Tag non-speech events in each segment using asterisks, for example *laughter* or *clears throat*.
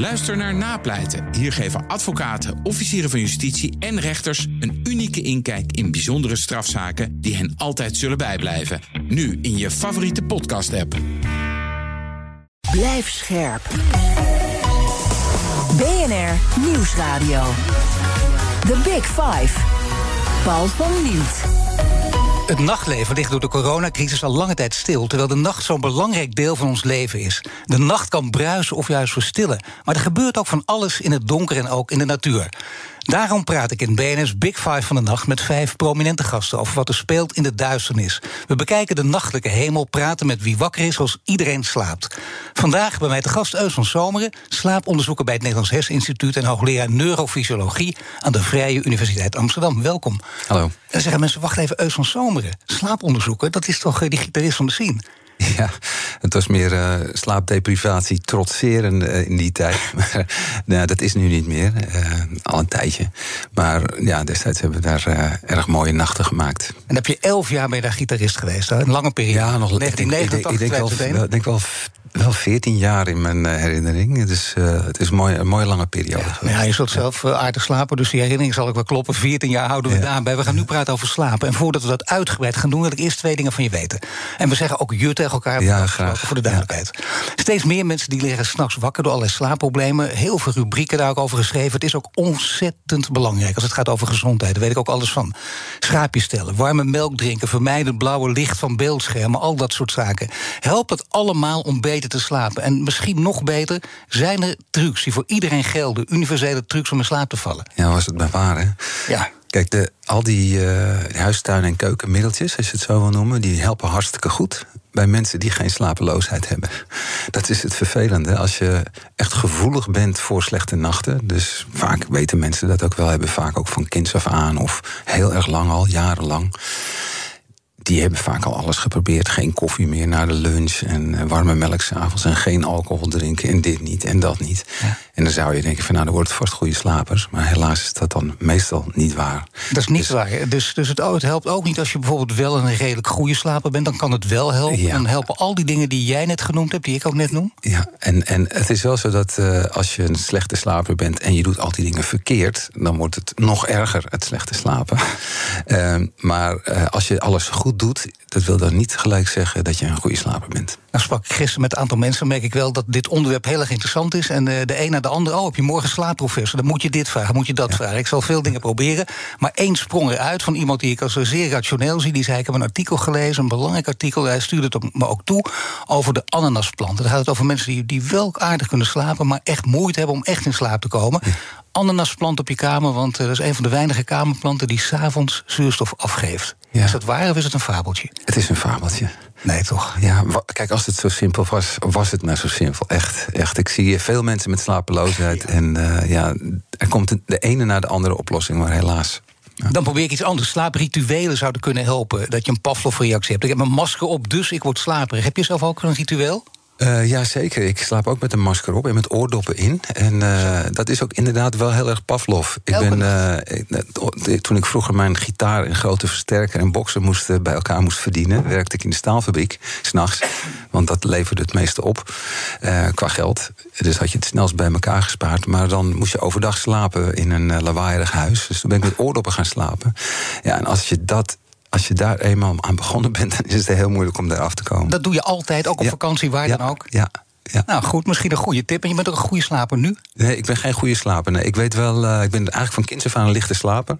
Luister naar Napleiten. Hier geven advocaten, officieren van justitie en rechters een unieke inkijk in bijzondere strafzaken die hen altijd zullen bijblijven. Nu in je favoriete podcast-app. Blijf scherp. BNR Nieuwsradio. The Big Five. Paul van Liemt. Het nachtleven ligt door de coronacrisis al lange tijd stil, terwijl de nacht zo'n belangrijk deel van ons leven is. De nacht kan bruisen of juist verstillen, maar er gebeurt ook van alles in het donker en ook in de natuur. Daarom praat ik in BNS Big Five van de nacht met vijf prominente gasten over wat er speelt in de duisternis. We bekijken de nachtelijke hemel, praten met wie wakker is als iedereen slaapt. Vandaag bij mij te gast Eus van Zomeren, slaaponderzoeker bij het Nederlands Herseninstituut en hoogleraar neurofysiologie aan de Vrije Universiteit Amsterdam. Welkom. Hallo. Dan zeggen mensen, wacht even, Eus van Zomeren, slaaponderzoeker, dat is toch eh, die gitarist van de scene? *laughs* Ja, het was meer uh, slaapdeprivatie, trotseren uh, in die tijd. *laughs* maar nou, dat is nu niet meer, uh, al een tijdje. Maar ja, destijds hebben we daar erg mooie nachten gemaakt. En heb je elf jaar bij daar gitarist geweest, hè? een lange periode? Ja, nog 1989, ik, denk, ik, denk wel, denk wel wel 14 jaar in mijn herinnering. Dus uh, het is een mooie, een mooie lange periode. Ja, ja je zult zelf aardig slapen, dus die herinnering zal ik wel kloppen. 14 jaar houden we ja. daarbij. We gaan nu praten over slapen. En voordat we dat uitgebreid gaan doen, wil ik eerst twee dingen van je weten. En we zeggen ook je tegen elkaar ja, graag. voor de duidelijkheid. Steeds meer mensen die liggen s'nachts wakker door allerlei slaapproblemen. Heel veel rubrieken daar ook over geschreven. Het is ook ontzettend belangrijk als het gaat over gezondheid. Daar weet ik ook alles van. Schaapjes stellen, warme melk drinken, vermijden blauwe licht van beeldschermen, al dat soort zaken. Helpt het allemaal om beter te slapen? En misschien nog beter, zijn er trucs die voor iedereen gelden, universele trucs om in slaap te vallen? Ja, was het maar waar, hè? Ja. Kijk, de, al die uh, huistuin- en keukenmiddeltjes, als je het zo wil noemen, die helpen hartstikke goed bij mensen die geen slapeloosheid hebben. Dat is het vervelende. Als je echt gevoelig bent voor slechte nachten. Dus vaak weten mensen dat ook wel, hebben vaak ook van kinds af aan of heel erg lang al, jarenlang die hebben vaak al alles geprobeerd. Geen koffie meer na de lunch en warme melk s'avonds... en geen alcohol drinken en dit niet en dat niet. Ja. En dan zou je denken van nou, dan wordt het vast goede slapers. Maar helaas is dat dan meestal niet waar. Dat is niet dus, waar. Dus, dus het, het, helpt ook niet als je bijvoorbeeld wel een redelijk goede slaper bent. Dan kan het wel helpen. Ja. Dan helpen al die dingen die jij net genoemd hebt, die ik ook net noem. Ja, en, en het is wel zo dat uh, als je een slechte slaper bent... en je doet al die dingen verkeerd... dan wordt het nog erger, het slechte slapen. uh, *laughs* maar uh, als je alles goed doet, dat wil dan niet gelijk zeggen dat je een goede slaper bent. Nou sprak ik gisteren met een aantal mensen, merk ik wel dat dit onderwerp heel erg interessant is. En de een naar de ander, oh, heb je morgen slaapprofessor? Dan moet je dit vragen, moet je dat ja. vragen. Ik zal veel dingen proberen. Maar één sprong eruit van iemand die ik als zeer rationeel zie. Die zei: Ik heb een artikel gelezen, een belangrijk artikel. Hij stuurde het me ook toe over de ananasplanten. Dan gaat het over mensen die, die wel aardig kunnen slapen, maar echt moeite hebben om echt in slaap te komen. Ja ananasplant op je kamer, want dat is een van de weinige kamerplanten die s'avonds zuurstof afgeeft. Ja. Is dat waar of is het een fabeltje? Het is een fabeltje. Nee, toch? Ja, kijk, als het zo simpel was, was het nou zo simpel. Echt, echt. Ik zie veel mensen met slapeloosheid. Ja. En uh, ja, er komt de ene na de andere oplossing, maar helaas. Ja. Dan probeer ik iets anders. Slaaprituelen zouden kunnen helpen. Dat je een Pavlov-reactie hebt. Ik heb mijn masker op, dus ik word slaperig. Heb je zelf ook een ritueel? Uh, ja, zeker. Ik slaap ook met een masker op en met oordoppen in. En uh, dat is ook inderdaad wel heel erg Pavlov. Ik ben, uh, ik, toen ik vroeger mijn gitaar en grote versterker en boksen moest, bij elkaar moest verdienen, werkte ik in de staalfabriek, s'nachts. Want dat leverde het meeste op qua geld. Dus had je het snelst bij elkaar gespaard. Maar dan moest je overdag slapen in een lawaaierig huis. Dus toen ben ik met oordoppen gaan slapen. Ja, en als je dat als je daar eenmaal aan begonnen bent, dan is het heel moeilijk om daar af te komen. Dat doe je altijd, ook op ja. vakantie, waar ja. dan ook? Ja. Ja. Nou goed, misschien een goede tip. En je bent ook een goede slaper nu? Nee, ik ben geen goede slaper. Nee, ik weet wel, uh, ik ben eigenlijk van kinds af aan een lichte slaper.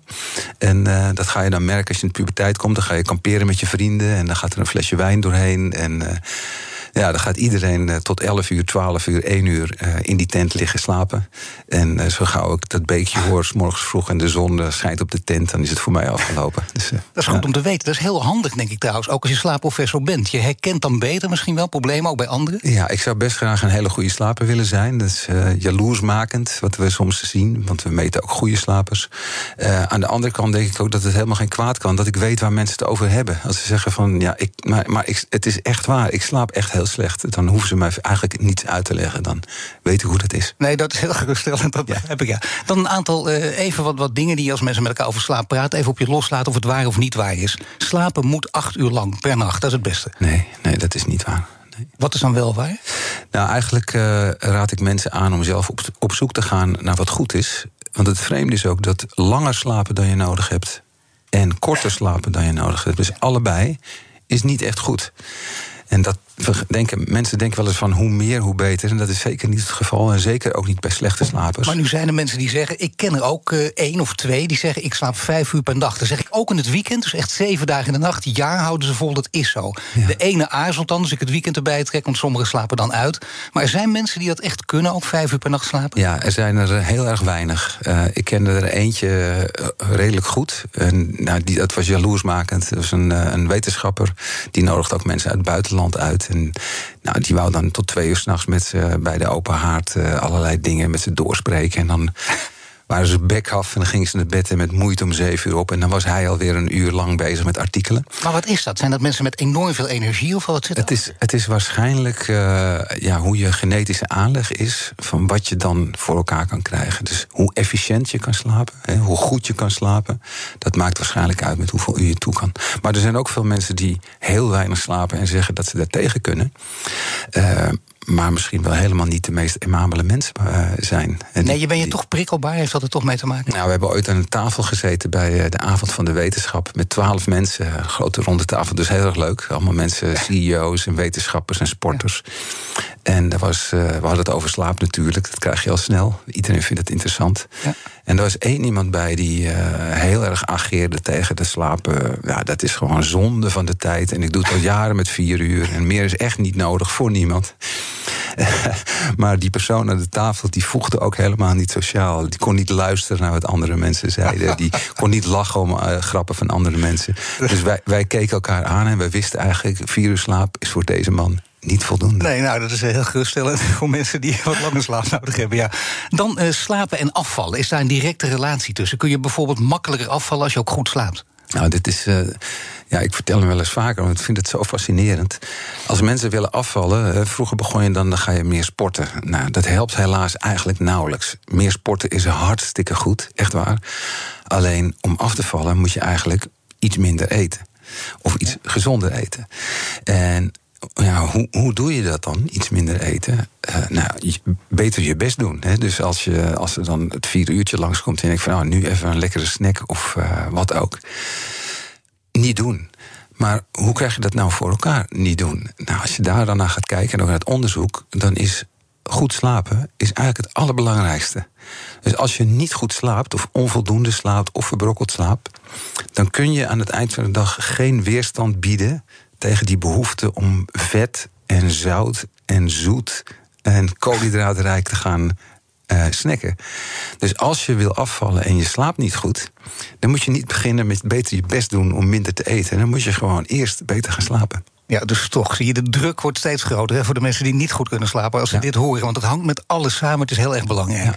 En uh, dat ga je dan merken als je in de puberteit komt. Dan ga je kamperen met je vrienden en dan gaat er een flesje wijn doorheen. En uh, ja, dan gaat iedereen uh, tot 11 uur, 12 uur, 1 uur uh, in die tent liggen slapen. En uh, zo gauw ik dat beekje hoor, s morgens vroeg en de zon schijnt op de tent, dan is het voor mij afgelopen. Dus, dat is goed om te weten. Dat is heel handig, denk ik trouwens. Ook als je slaapprofessor bent. Je herkent dan beter misschien wel problemen, ook bij anderen. Ja, ik zou best graag een hele goede slaper willen zijn. Dat is jaloersmakend, wat we soms zien, want we meten ook goede slapers. aan de andere kant denk ik ook dat het helemaal geen kwaad kan. Dat ik weet waar mensen het over hebben. Als ze zeggen van, ja, ik, maar, maar ik, het is echt waar. Ik slaap echt heel heel slecht. Dan hoeven ze mij eigenlijk niets uit te leggen. Dan weet ik hoe dat is. Nee, dat is heel geruststellend. Dat ja. heb ik ja. Dan een aantal, uh, even wat, wat dingen die als mensen met elkaar over slaap praten. Even op je loslaten of het waar of niet waar is. Slapen moet acht uur lang per nacht. Dat is het beste. Nee, nee dat is niet waar. Wat is dan wel waar? Nou, eigenlijk uh, raad ik mensen aan om zelf op, op zoek te gaan naar wat goed is. Want het vreemde is ook dat langer slapen dan je nodig hebt en korter slapen dan je nodig hebt. Dus allebei is niet echt goed. En dat denken, mensen denken wel eens van hoe meer, hoe beter. En dat is zeker niet het geval. En zeker ook niet bij slechte slapers. Maar nu zijn er mensen die zeggen... ik ken er ook uh, één of twee die zeggen... ik slaap vijf uur per dag. Dan zeg ik ook in het weekend, dus echt zeven dagen in de nacht... jaar houden ze vol, dat is zo. De ene aarzelt dan, dus ik het weekend erbij trek... want sommigen slapen dan uit. Maar er zijn mensen die dat echt kunnen, ook vijf uur per nacht slapen? Ja, er zijn er heel erg weinig. Uh, ik kende er eentje redelijk goed. En, nou, die, dat was jaloersmakend. Dat was een, een wetenschapper. Die nodigt ook mensen uit het buitenland uit... En nou, die wou dan tot twee uur s'nachts met ze bij de open haard uh, allerlei dingen met ze doorspreken. En dan waren ze bek af en dan gingen ze naar bed en met moeite om zeven uur op. En dan was hij alweer een uur lang bezig met artikelen. Maar wat is dat? Zijn dat mensen met enorm veel energie of wat zit het is, het is waarschijnlijk uh, ja, hoe je genetische aanleg is van wat je dan voor elkaar kan krijgen. Dus hoe efficiënt je kan slapen, hè, hoe goed je kan slapen, dat maakt waarschijnlijk uit met hoeveel uur je toe kan. Maar er zijn ook veel mensen die heel weinig slapen en zeggen dat ze daar tegen kunnen. Uh, maar misschien wel helemaal niet de meest amabele mensen uh, zijn. En nee, je ben je toch prikkelbaar? Heeft dat er toch mee te maken? Nou, we hebben ooit aan een tafel gezeten bij de Avond van de Wetenschap... met twaalf mensen, een grote ronde tafel, dus heel erg leuk. Allemaal mensen, CEO's en wetenschappers en sporters. En daar was, uh, we hadden het over slaap natuurlijk, dat krijg je al snel. Iedereen vindt het interessant. Ja. En er was één iemand bij die uh, heel erg ageerde tegen de slapen. Ja, dat is gewoon zonde van de tijd. En ik doe het al jaren met vier uur. En meer is echt niet nodig voor niemand. *laughs* maar die persoon aan de tafel die voegde ook helemaal niet sociaal. Die kon niet luisteren naar wat andere mensen zeiden. Die kon niet lachen om uh, grappen van andere mensen. Dus wij, wij keken elkaar aan en wij wisten eigenlijk... vier uur slaap is voor deze man niet voldoende. Nee, nou, dat is heel geruststellend *laughs* voor mensen die wat langer slaap nodig hebben. Ja. Dan uh, slapen en afvallen. Is daar een directe relatie tussen? Kun je bijvoorbeeld makkelijker afvallen als je ook goed slaapt? Nou, dit is. Uh, ja, ik vertel hem wel eens vaker, want ik vind het zo fascinerend. Als mensen willen afvallen, uh, vroeger begon je dan, dan ga je meer sporten. Nou, dat helpt helaas eigenlijk nauwelijks. Meer sporten is hartstikke goed, echt waar. Alleen om af te vallen moet je eigenlijk iets minder eten. Of iets gezonder eten. En ja, hoe, hoe doe je dat dan? Iets minder eten? Uh, nou, beter je best doen. Hè? Dus als, je, als er dan het vier uurtje langskomt en denk van nou, nu even een lekkere snack of uh, wat ook. Niet doen. Maar hoe krijg je dat nou voor elkaar? Niet doen. Nou, als je daar dan naar gaat kijken en naar het onderzoek, dan is goed slapen is eigenlijk het allerbelangrijkste. Dus als je niet goed slaapt, of onvoldoende slaapt, of verbrokkeld slaapt, dan kun je aan het eind van de dag geen weerstand bieden tegen die behoefte om vet en zout en zoet en koolhydraatrijk te gaan uh, snacken. Dus als je wil afvallen en je slaapt niet goed, dan moet je niet beginnen met beter je best doen om minder te eten. Dan moet je gewoon eerst beter gaan slapen. Ja, dus toch zie je, de druk wordt steeds groter hè, voor de mensen die niet goed kunnen slapen. Als ze dit horen, want het hangt met alles samen. Het is heel erg belangrijk. Ja.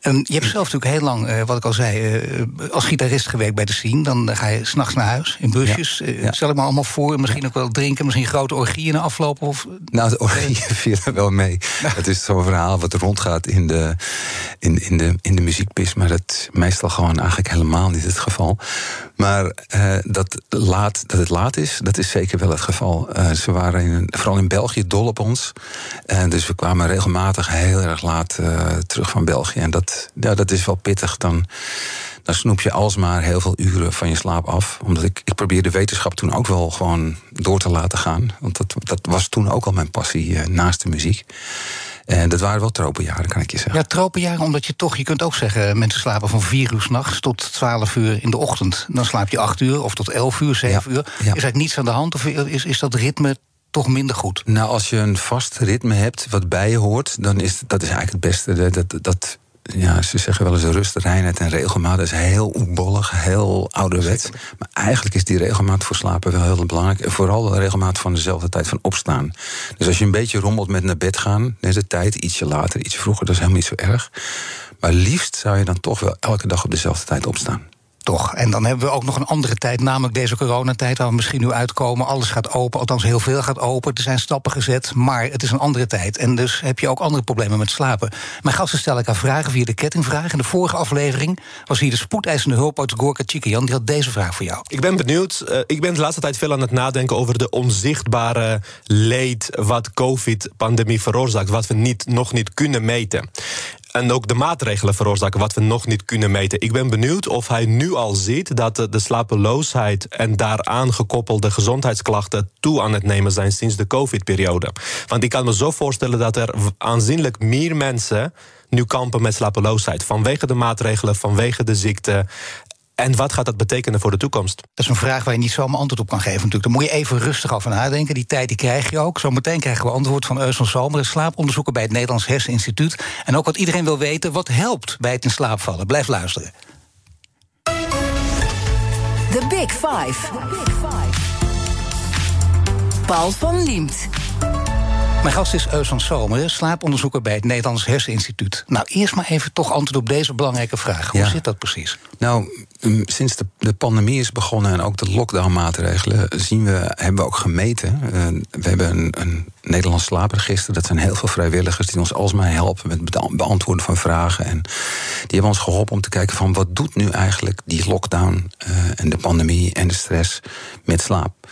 En je hebt zelf natuurlijk heel lang, uh, wat ik al zei, uh, als gitarist gewerkt bij de scene. Dan ga je s'nachts naar huis in busjes. Ja. Uh, stel ik me allemaal voor, misschien ook wel drinken, misschien grote orgieën aflopen. Of... Nou, de orgieën *laughs* viel er wel mee. Het is zo'n verhaal wat rondgaat in de, in, in de, in de muziekpis. Maar dat is meestal gewoon eigenlijk helemaal niet het geval. Maar dat, laat, dat het laat is, dat is zeker wel het geval. Uh, ze waren in, vooral in België dol op ons. En dus we kwamen regelmatig heel erg laat uh, terug van België. En dat, ja, dat is wel pittig. Dan, dan snoep je alsmaar heel veel uren van je slaap af. Omdat ik, ik probeerde wetenschap toen ook wel gewoon door te laten gaan. Want dat, dat was toen ook al mijn passie uh, naast de muziek. En dat waren wel tropenjaren, kan ik je zeggen. Ja, tropenjaren, omdat je toch, je kunt ook zeggen... mensen slapen van vier uur s'nachts tot twaalf uur in de ochtend. Dan slaap je acht uur of tot elf uur, zeven uur. Is eigenlijk niets aan de hand of is, is dat ritme toch minder goed? Nou, als je een vast ritme hebt wat bij je hoort... dan is dat is eigenlijk het beste. Dat, dat, ja, ze zeggen wel eens rust, reinheid en regelmaat. Dat is heel oebollig, heel ouderwets. Maar eigenlijk is die regelmaat voor slapen wel heel belangrijk. En vooral de regelmaat van dezelfde tijd van opstaan. Dus als je een beetje rommelt met naar bed gaan... is de tijd ietsje later, ietsje vroeger, dat is helemaal niet zo erg. Maar liefst zou je dan toch wel elke dag op dezelfde tijd opstaan. Toch. En dan hebben we ook nog een andere tijd, namelijk deze coronatijd, waar we misschien nu uitkomen. Alles gaat open, althans heel veel gaat open. Er zijn stappen gezet, maar het is een andere tijd. En dus heb je ook andere problemen met slapen. Mijn gasten stellen elkaar vragen via de kettingvraag. In de vorige aflevering was hier de spoedeisende hulp uit Gorka Chikian. Die had deze vraag voor jou. Ik ben benieuwd. Uh, ik ben de laatste tijd veel aan het nadenken over de onzichtbare leed wat COVID-pandemie veroorzaakt, wat we niet, nog niet kunnen meten en ook de maatregelen veroorzaken wat we nog niet kunnen meten. Ik ben benieuwd of hij nu al ziet dat de slapeloosheid en daaraan gekoppelde gezondheidsklachten toe aan het nemen zijn sinds de COVID-periode. Want ik kan me zo voorstellen dat er aanzienlijk meer mensen nu kampen met slapeloosheid. Vanwege de maatregelen, vanwege de ziekte. En wat gaat dat betekenen voor de toekomst? Dat is een vraag waar je niet zomaar antwoord op kan geven. Natuurlijk. Daar moet je even rustig over nadenken. Die tijd die krijg je ook. Zometeen krijgen we antwoord van Eus van Zomer, slaaponderzoeker bij het Nederlands Herseninstituut. En ook wat iedereen wil weten: wat helpt bij het in slaap vallen? Blijf luisteren. The Big Five. The Big Five. Paul van Liemt. Mijn gast is Eus van Zomer, slaaponderzoeker bij het Nederlands Herseninstituut. Nou, eerst maar even toch antwoord op deze belangrijke vraag. Hoe zit dat precies? Nou, sinds de, de, pandemie is begonnen en ook de lockdown-maatregelen, zien we, hebben we ook gemeten. Uh, we hebben een, een Nederlands slaapregister. Dat zijn heel veel vrijwilligers die ons alsmaar helpen met het beantwoorden van vragen. En die hebben ons geholpen om te kijken van wat doet nu eigenlijk die lockdown uh, en de pandemie en de stress met slaap.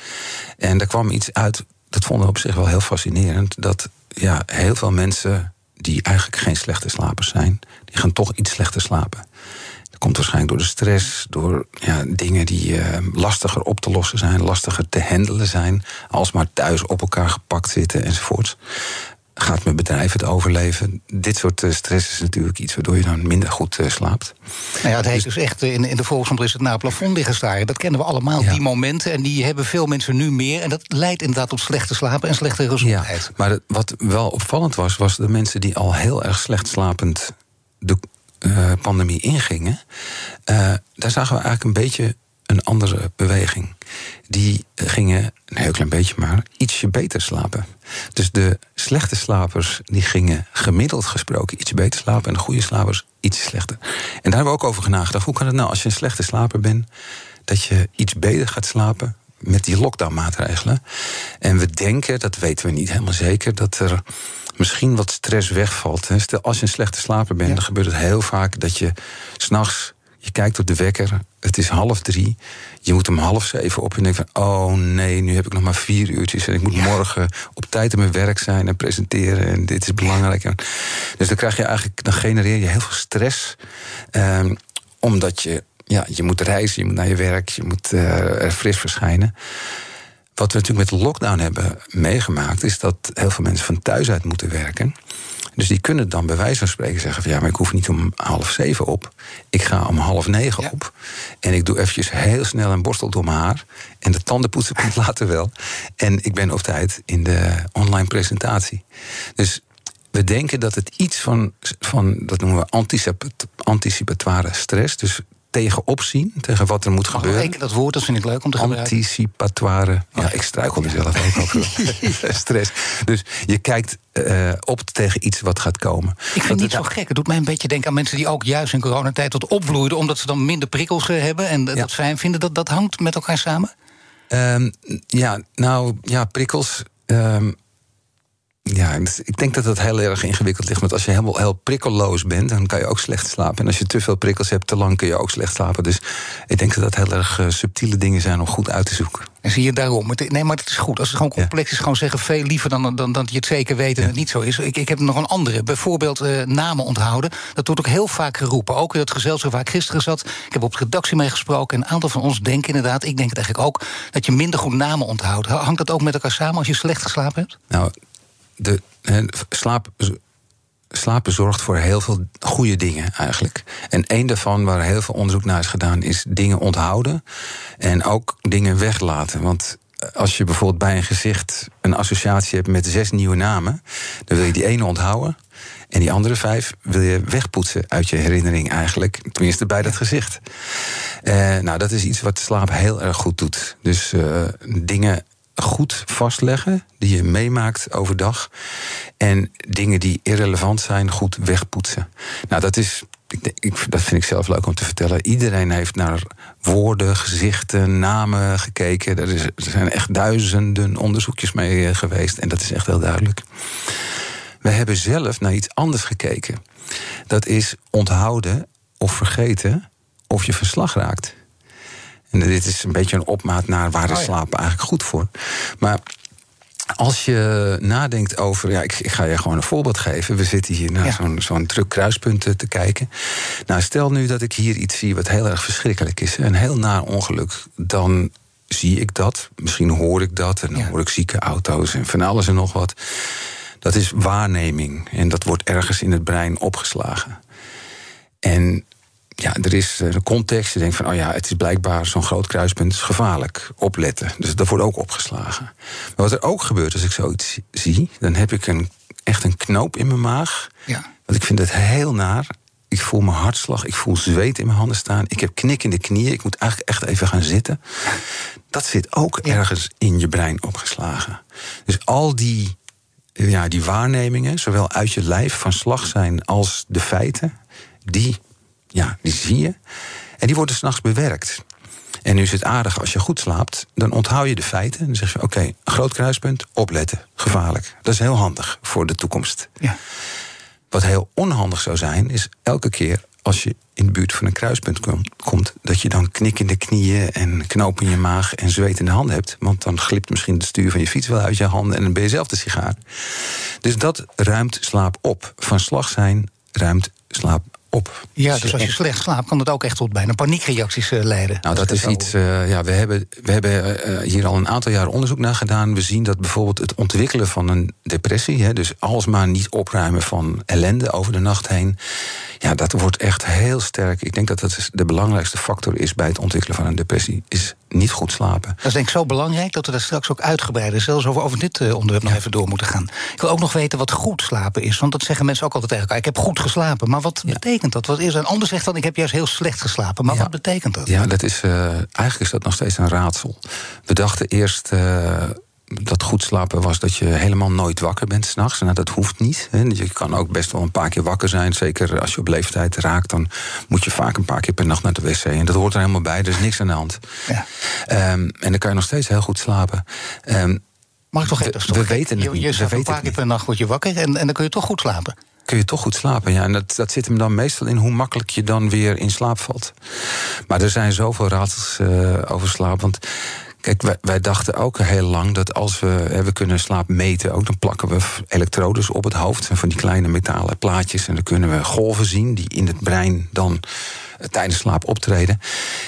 En daar kwam iets uit dat vonden we op zich wel heel fascinerend. Dat ja, heel veel mensen die eigenlijk geen slechte slapers zijn, die gaan toch iets slechter slapen. Dat komt waarschijnlijk door de stress, door ja, dingen die uh, lastiger op te lossen zijn, lastiger te handelen zijn, als maar thuis op elkaar gepakt zitten enzovoort gaat mijn bedrijf het overleven? Dit soort eh, stress is natuurlijk iets waardoor je dan minder goed uh, slaapt. Nou ja, het heet dus, dus echt, in, in de volksmond is het naar het plafond liggen staren. Dat kennen we allemaal, die momenten. En die hebben veel mensen nu meer. En dat leidt inderdaad tot slechte slapen en slechte gezondheid. Ja, maar wat wel opvallend was, was de mensen die al heel erg slecht slapend de uh, pandemie ingingen. daar zagen we eigenlijk een beetje een andere beweging. Die gingen, een heel klein beetje maar, ietsje beter slapen. Dus de slechte slapers die gingen gemiddeld gesproken iets beter slapen... en de goede slapers iets slechter. En daar hebben we ook over nagedacht. Hoe kan het nou als je een slechte slaper bent... dat je iets beter gaat slapen met die lockdown-maatregelen? En we denken, dat weten we niet helemaal zeker... dat er misschien wat stress wegvalt. Stel, als je een slechte slaper bent, dan gebeurt het heel vaak... dat je s'nachts je kijkt op de wekker, het is half drie. Je moet om half zeven op en denkt van... oh nee, nu heb ik nog maar vier uurtjes... en ik moet morgen op tijd in mijn werk zijn en presenteren... en dit is belangrijk. Dus dan krijg je eigenlijk, dan genereer je heel veel stress... Um, omdat je, ja, je moet reizen, je moet naar je werk... je moet uh, er fris verschijnen. Wat we natuurlijk met de lockdown hebben meegemaakt... is dat heel veel mensen van thuis uit moeten werken... Dus die kunnen dan bij wijze van spreken zeggen: van ja, maar ik hoef niet om half zeven op. Ik ga om half negen op. En ik doe eventjes heel snel een borstel door mijn haar. En de tandenpoetsen komt *laughs* later wel. En ik ben op tijd in de online presentatie. Dus we denken dat het iets van, van dat noemen we anticipatoire stress. Dus tegenop zien, tegen wat er moet gebeuren. Ik dat woord, dat vind ik leuk om te gebruiken. Anticipatoire. Ja, ik struikel mezelf ook over *laughs* *laughs* stress. Dus je kijkt uh, op tegen iets wat gaat komen. Ik vind het niet zo gek. Het doet mij een beetje denken aan mensen die ook juist in coronatijd tot opvloeiden... omdat ze dan minder prikkels eh, hebben en dat fijn vinden. Dat, dat hangt met elkaar samen? Um, ja, nou, ja, prikkels... Um, ja, dus ik denk dat dat heel erg ingewikkeld ligt. Want als je helemaal heel prikkelloos bent, dan kan je ook slecht slapen. En als je te veel prikkels hebt, te lang kun je ook slecht slapen. Dus ik denk dat dat heel erg uh, subtiele dingen zijn om goed uit te zoeken. En zie je daarom. Nee, maar het is goed. Als het gewoon complex is, gewoon zeggen veel liever dan, dan, dan dat je het zeker weet en het niet zo is. Ik, ik heb nog een andere. Bijvoorbeeld uh, namen onthouden. Dat wordt ook heel vaak geroepen. Ook in het gezelschap waar ik gisteren zat. Ik heb op de redactie mee gesproken. En een aantal van ons denken inderdaad, ik denk het eigenlijk ook, dat je minder goed namen onthoudt. Hangt dat ook met elkaar samen als je slecht geslapen hebt? Nou, de, slaap, slapen zorgt voor heel veel goede dingen eigenlijk. En één daarvan, waar heel veel onderzoek naar is gedaan, is dingen onthouden en ook dingen weglaten. Want als je bijvoorbeeld bij een gezicht een associatie hebt met zes nieuwe namen, dan wil je die ene onthouden. En die andere vijf wil je wegpoetsen uit je herinnering eigenlijk. Tenminste bij dat gezicht. Uh, nou, dat is iets wat slaap heel erg goed doet. Dus uh, dingen goed vastleggen die je meemaakt overdag. En dingen die irrelevant zijn, goed wegpoetsen. Nou, dat is ik, ik, dat vind ik zelf leuk om te vertellen. Iedereen heeft naar woorden, gezichten, namen gekeken. Er, is, er zijn echt duizenden onderzoekjes mee eh, geweest. En dat is echt heel duidelijk. We hebben zelf naar iets anders gekeken. Dat is onthouden of vergeten of je verslag raakt. En dit is een beetje een opmaat naar waar is Oh slapen eigenlijk goed voor. Maar als je nadenkt over. Ja, ik, ik ga je gewoon een voorbeeld geven. We zitten hier naar Ja. zo'n zo'n druk kruispunt eh, te kijken. Nou, stel nu dat ik hier iets zie wat heel erg verschrikkelijk is. Een heel naar ongeluk. Dan zie ik dat. Misschien hoor ik dat. En dan Ja. hoor ik zieke auto's en van alles en nog wat. Dat is waarneming. En dat wordt ergens in het brein opgeslagen. En ja, er is eh, een context. Je denkt van, oh ja, het is blijkbaar zo'n groot kruispunt is gevaarlijk. Opletten. Dus dat wordt ook opgeslagen. Maar wat er ook gebeurt als ik zoiets zie- zie, dan heb ik een, echt een knoop in mijn maag. Ja. Want ik vind het heel naar. Ik voel mijn hartslag, ik voel zweet in mijn handen staan. Ik heb knik in de knieën, ik moet eigenlijk echt even gaan zitten. Dat zit ook ergens in je brein opgeslagen. Dus al die, eh, ja, die waarnemingen, zowel uit je lijf van slag zijn als de feiten, die, ja, die zie je. En die worden s'nachts bewerkt. En nu is het aardig, als je goed slaapt, dan onthoud je de feiten. En dan zeg je, oké, groot kruispunt, opletten, gevaarlijk. Dat is heel handig voor de toekomst. Ja. Wat heel onhandig zou zijn, is elke keer als je in de buurt van een kruispunt kom- komt, dat je dan knik in de knieën en knoop in je maag en zweet in de handen hebt. Want dan glipt misschien het stuur van je fiets wel uit je handen en dan ben je zelf de sigaar. Dus dat ruimt slaap op. Van slag zijn ruimt slaap op. Ja, dus als je slecht slaapt, kan dat ook echt tot bijna paniekreacties eh, leiden. Nou, dat is zo iets. eh, ja, we hebben, we hebben eh, hier al een aantal jaar onderzoek naar gedaan. We zien dat bijvoorbeeld het ontwikkelen van een depressie, hè, dus alsmaar niet opruimen van ellende over de nacht heen. Ja, dat wordt echt heel sterk. Ik denk dat dat de belangrijkste factor is bij het ontwikkelen van een depressie. Is niet goed slapen. Dat is denk ik zo belangrijk dat we daar straks ook uitgebreider... zelfs over, over dit onderwerp nog even door moeten gaan. Ik wil ook nog weten wat goed slapen is. Want dat zeggen mensen ook altijd tegen elkaar. Ik heb goed geslapen. Maar wat betekent dat? Wat is er? Een ander zegt dan, ik heb juist heel slecht geslapen. Maar Ja. wat betekent dat? Ja, dat is, eh, eigenlijk is dat nog steeds een raadsel. We dachten eerst eh, dat goed slapen was dat je helemaal nooit wakker bent s'nachts. Nou, dat hoeft niet. Hè. Je kan ook best wel een paar keer wakker zijn. Zeker als je op leeftijd raakt, dan moet je vaak een paar keer per nacht naar de wc. En dat hoort er helemaal bij, er is niks aan de hand. Ja. Ehm, en dan kan je nog steeds heel goed slapen. Ehm, Mag ik toch We- even? we weten het je, niet. Je We slaapt een paar keer per nacht word je wakker en, en dan kun je toch goed slapen. Kun je toch goed slapen. Ja. En dat, dat zit hem dan meestal in hoe makkelijk je dan weer in slaap valt. Maar er zijn zoveel raadsels eh, over slaap. Want kijk, wij, dachten ook heel lang dat als we, hè, we kunnen slaap meten, ook dan plakken we elektrodes op het hoofd. Van die kleine metalen plaatjes. En dan kunnen we golven zien die in het brein dan eh, tijdens slaap optreden.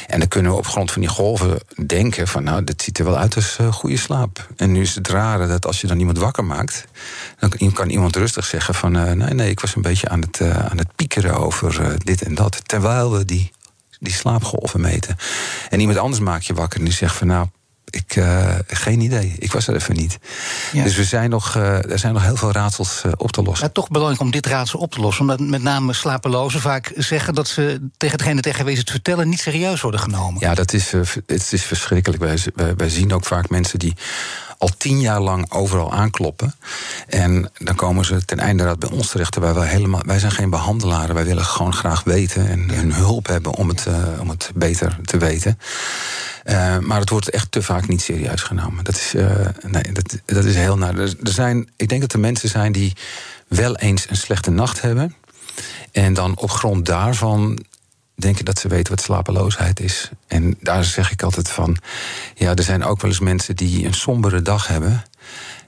En dan kunnen we op grond van die golven denken van nou, dit ziet er wel uit als eh, goede slaap. En nu is het rare dat als je dan iemand wakker maakt, dan kan- iemand rustig zeggen van eh, nee, nee, ik was een beetje aan het, aan het piekeren over dit en dat. Terwijl we die, die slaapgolven meten. En iemand anders maakt je wakker en die zegt van nou. Ik, eh, geen idee. Ik was er even niet. Ja. Dus we zijn nog, eh, er zijn nog heel veel raadsels eh, op te lossen. Maar toch belangrijk om dit raadsel op te lossen. Omdat met name slapelozen vaak zeggen dat ze tegen degene tegen wie ze het vertellen niet serieus worden genomen. Ja, dat is, het is verschrikkelijk. Wij, wij, wij zien ook vaak mensen die al tien jaar lang overal aankloppen. En dan komen ze ten einde raad bij ons terecht. Terwijl wij, helemaal, wij zijn geen behandelaren. Wij willen gewoon graag weten en hun hulp hebben om het, eh, om het beter te weten. Eh, maar het wordt echt te vaak niet serieus genomen. Dat is, eh, nee, dat, dat is heel naar. Er, er zijn, ik denk dat er mensen zijn die wel eens een slechte nacht hebben. En dan op grond daarvan denken dat ze weten wat slapeloosheid is. En daar zeg ik altijd van... ja, er zijn ook wel eens mensen die een sombere dag hebben...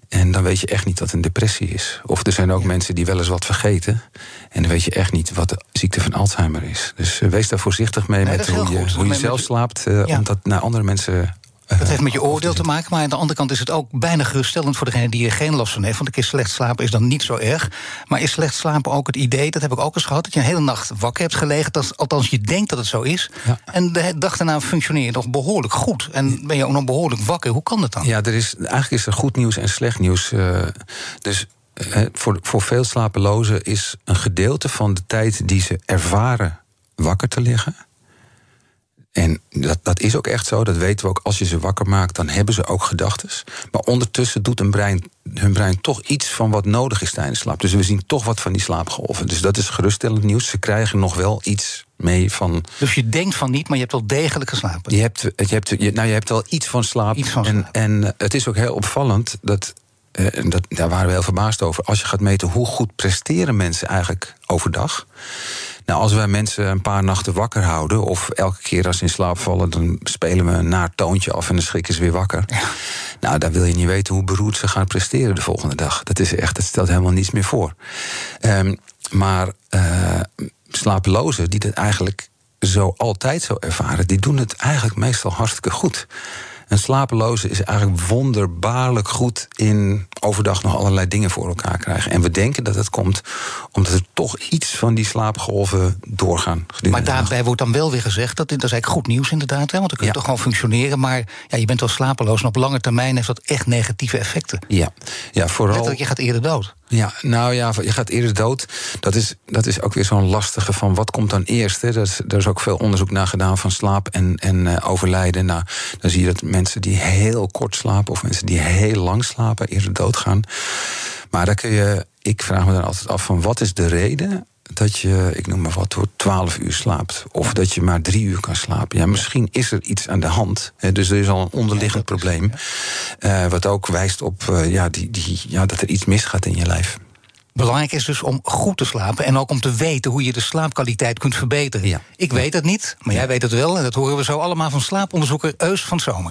en dan weet je echt niet wat een depressie is. Of er zijn ook mensen die wel eens wat vergeten... en dan weet je echt niet wat de ziekte van Alzheimer is. Dus eh, wees daar voorzichtig mee Nee, met hoe je, goed. hoe je zelf slaapt... eh, Ja. om dat naar andere mensen... Dat heeft met je oordeel te maken, maar aan de andere kant is het ook bijna geruststellend voor degene die er geen last van heeft. Want een keer slecht slapen is dan niet zo erg. Maar is slecht slapen ook het idee, dat heb ik ook eens gehad, dat je een hele nacht wakker hebt gelegen. Dat, althans, je denkt dat het zo is. Ja. En de dag daarna functioneer je nog behoorlijk goed. En ben je ook nog behoorlijk wakker. Hoe kan dat dan? Ja, er is, eigenlijk is er goed nieuws en slecht nieuws. eh, dus eh, voor, voor veel slapelozen is een gedeelte van de tijd die ze ervaren wakker te liggen, En dat, dat is ook echt zo, dat weten we ook. Als je ze wakker maakt, dan hebben ze ook gedachten. Maar ondertussen doet een brein, hun brein toch iets van wat nodig is tijdens slaap. Dus we zien toch wat van die slaapgolven. Dus dat is geruststellend nieuws. Ze krijgen nog wel iets mee van. Dus je denkt van niet, maar je hebt wel degelijk geslapen. Je hebt, je hebt, je, nou, je hebt wel iets van slaap. Iets van en, slaap. en eh, het is ook heel opvallend dat. eh, en dat, daar waren we heel verbaasd over. Als je gaat meten hoe goed presteren mensen eigenlijk overdag. Nou, als wij mensen een paar nachten wakker houden, of elke keer als ze in slaap vallen, dan spelen we een naar toontje af en dan schrikken ze weer wakker. Nou, dan wil je niet weten hoe beroerd ze gaan presteren de volgende dag. Dat is echt, dat stelt helemaal niets meer voor. Ehm, maar eh, slapelozen die dat eigenlijk zo altijd zo ervaren, die doen het eigenlijk meestal hartstikke goed. Een slapeloze is eigenlijk wonderbaarlijk goed in overdag nog allerlei dingen voor elkaar krijgen. En we denken dat het komt omdat er toch iets van die slaapgolven doorgaan. gedurende Maar daarbij wordt dan wel weer gezegd, dat, dat is eigenlijk goed nieuws inderdaad, hè, want dan kun je Ja. toch gewoon functioneren. Maar ja, je bent wel slapeloos en op lange termijn heeft dat echt negatieve effecten. Ja, ja vooral. Letterlijk, je gaat eerder dood. Ja, nou ja, je gaat eerder dood. Dat is, dat is ook weer zo'n lastige van wat komt dan eerst. Dat is, er is ook veel onderzoek naar gedaan van slaap en, en eh, overlijden. Nou, dan zie je dat mensen die heel kort slapen of mensen die heel lang slapen eerder doodgaan. Maar dan kun je, ik vraag me dan altijd af van wat is de reden dat je, ik noem maar wat, door 12 uur slaapt. Of dat je maar drie uur kan slapen. Ja, misschien is er iets aan de hand. Hè, dus er is al een onderliggend probleem. eh, wat ook wijst op eh, ja, die, die, ja, dat er iets misgaat in je lijf. Belangrijk is dus om goed te slapen en ook om te weten hoe je de slaapkwaliteit kunt verbeteren. Ja. Ik weet het niet, maar jij weet het wel en dat horen we zo allemaal van slaaponderzoeker Eus van Zomer.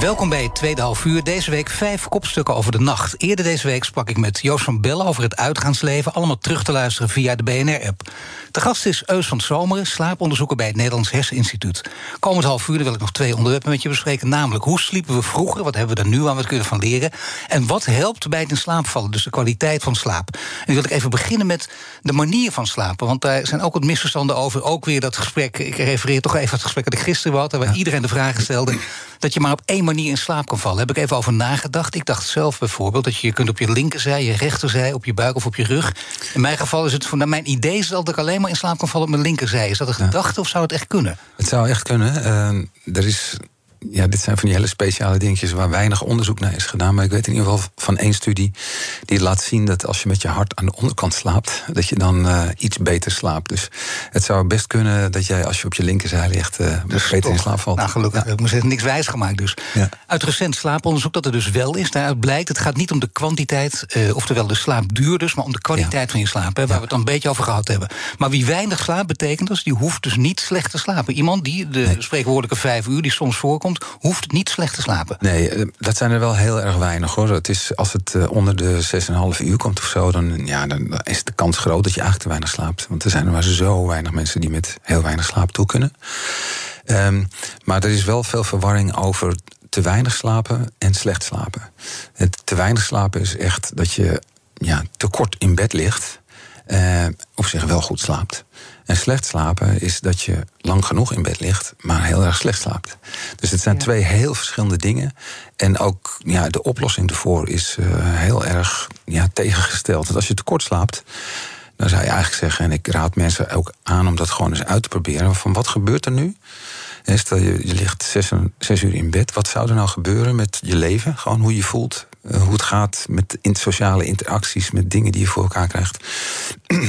Welkom bij het tweede half uur. Deze week vijf kopstukken over de nacht. Eerder deze week sprak ik met Joost van Bellen over het uitgaansleven. Allemaal terug te luisteren via de BNR-app. De gast is Eus van Zomeren, slaaponderzoeker bij het Nederlands Herseninstituut. Komend half uur wil ik nog twee onderwerpen met je bespreken. Namelijk, hoe sliepen we vroeger? Wat hebben we er nu aan? Wat kunnen we van leren? En wat helpt bij het in slaap vallen? Dus de kwaliteit van slaap. En nu wil ik even beginnen met de manier van slapen. Want daar zijn ook wat misverstanden over. Ook weer dat gesprek, ik refereer toch even het gesprek dat ik gisteren had... waar iedereen de vraag stelde dat je maar op één manier in slaap kan vallen. Heb ik even over nagedacht. Ik dacht zelf bijvoorbeeld dat je kunt op je linkerzij, je rechterzij, op je buik of op je rug. In mijn geval is het, naar mijn idee is dat ik alleen maar in slaap kan vallen op mijn linkerzij. Is dat een gedachte of zou het echt kunnen? Het zou echt kunnen. Eh, er is, ja, dit zijn van die hele speciale dingetjes waar weinig onderzoek naar is gedaan. Maar ik weet in ieder geval van één studie die laat zien dat als je met je hart aan de onderkant slaapt, dat je dan eh, iets beter slaapt. Dus het zou best kunnen dat jij als je op je linkerzij ligt, eh beter in slaap valt. Nou, gelukkig. Ja. Ik moet zeggen, niks wijs gemaakt dus. Ja. Uit recent slaaponderzoek dat er dus wel is. Daaruit blijkt, het gaat niet om de kwantiteit, eh, oftewel de slaapduur dus, maar om de kwaliteit van je slaap. Hè, waar we het dan een beetje over gehad hebben. Maar wie weinig slaapt, betekent dus, die hoeft dus niet slecht te slapen. Iemand die de spreekwoordelijke vijf uur, die soms voorkomt, hoeft niet slecht te slapen. Nee, eh, dat zijn er wel heel erg weinig hoor. Het is, als het eh, onder de 6,5 uur komt of zo, dan, ja, dan is de kans groot dat je eigenlijk te weinig slaapt. Want er zijn er maar zo weinig mensen die met heel weinig slaap toe kunnen. Ehm, maar er is wel veel verwarring over te weinig slapen en slecht slapen. Het te weinig slapen is echt dat je ja, te kort in bed ligt. eh, op zich wel goed slaapt. En slecht slapen is dat je lang genoeg in bed ligt, maar heel erg slecht slaapt. Dus het zijn twee heel verschillende dingen. En ook ja, de oplossing ervoor is eh, heel erg ja, tegengesteld. Want als je te kort slaapt, dan zou je eigenlijk zeggen, en ik raad mensen ook aan om dat gewoon eens uit te proberen. Van wat gebeurt er nu? Stel je, je ligt zes, zes uur in bed. Wat zou er nou gebeuren met je leven? Gewoon hoe je voelt, eh, hoe het gaat met in sociale interacties, met dingen die je voor elkaar krijgt. *clears throat*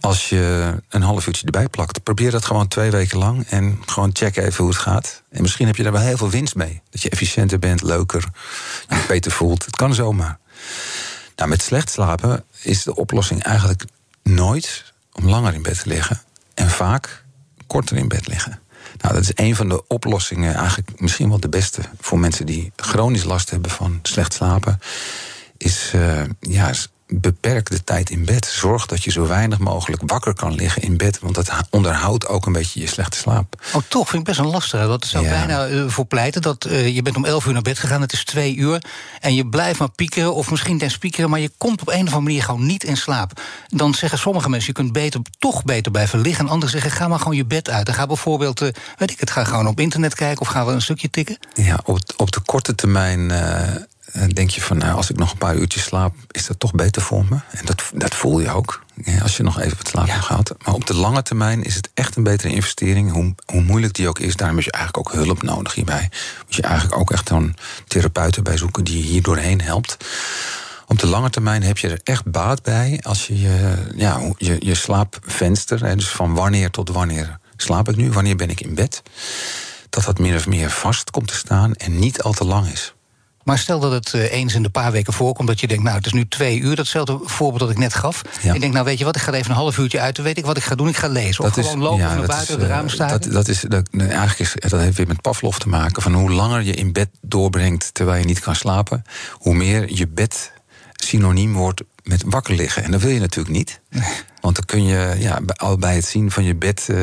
Als je een half uurtje erbij plakt, probeer dat gewoon twee weken lang en gewoon check even hoe het gaat. En misschien heb je daar wel heel veel winst mee. Dat je efficiënter bent, leuker, je je *laughs* beter voelt. Het kan zomaar. Nou, met slecht slapen is de oplossing eigenlijk nooit om langer in bed te liggen. En vaak korter in bed liggen. Nou, dat is een van de oplossingen, eigenlijk misschien wel de beste voor mensen die chronisch last hebben van slecht slapen. Is, eh, ja, is beperk de tijd in bed. Zorg dat je zo weinig mogelijk wakker kan liggen in bed. Want dat onderhoudt ook een beetje je slechte slaap. Oh, toch vind ik best een lastige. Dat zou Ja. bijna eh, voor pleiten dat eh, je bent om 11 uur naar bed gegaan, het is twee uur. En je blijft maar piekeren, of misschien ten spiekeren, maar je komt op een of andere manier gewoon niet in slaap. Dan zeggen sommige mensen, je kunt beter, toch beter blijven liggen. En anderen zeggen, ga maar gewoon je bed uit. En ga bijvoorbeeld, eh, weet ik het, ga gewoon op internet kijken of gaan we een stukje tikken. Ja, op, op de korte termijn denk je van, nou, als ik nog een paar uurtjes slaap, is dat toch beter voor me. En dat, dat voel je ook, als je nog even wat slaap Ja. hebt gehad. Maar op de lange termijn is het echt een betere investering, hoe, hoe moeilijk die ook is. Daarom heb je eigenlijk ook hulp nodig hierbij. Moet je eigenlijk ook echt een therapeut erbij zoeken die je hier doorheen helpt. Op de lange termijn heb je er echt baat bij als je je, ja, je, je slaapvenster, hè, dus van wanneer tot wanneer slaap ik nu, wanneer ben ik in bed, dat dat min of meer vast komt te staan en niet al te lang is. Maar stel dat het eh, eens in de paar weken voorkomt dat je denkt, nou, het is nu twee uur, datzelfde voorbeeld dat ik net gaf. Ja. Ik denk, nou, weet je wat, ik ga even een half uurtje uit, dan weet ik wat ik ga doen, ik ga lezen. Of gewoon lopen of naar dat buiten, is, het eh, raam staan. Dat, dat, is, dat, eigenlijk is, dat heeft weer met Pavlov te maken. Van hoe langer je in bed doorbrengt terwijl je niet kan slapen, hoe meer je bed synoniem wordt met wakker liggen. En dat wil je natuurlijk niet. Want dan kun je ja, bij- al bij het zien van je bed, eh,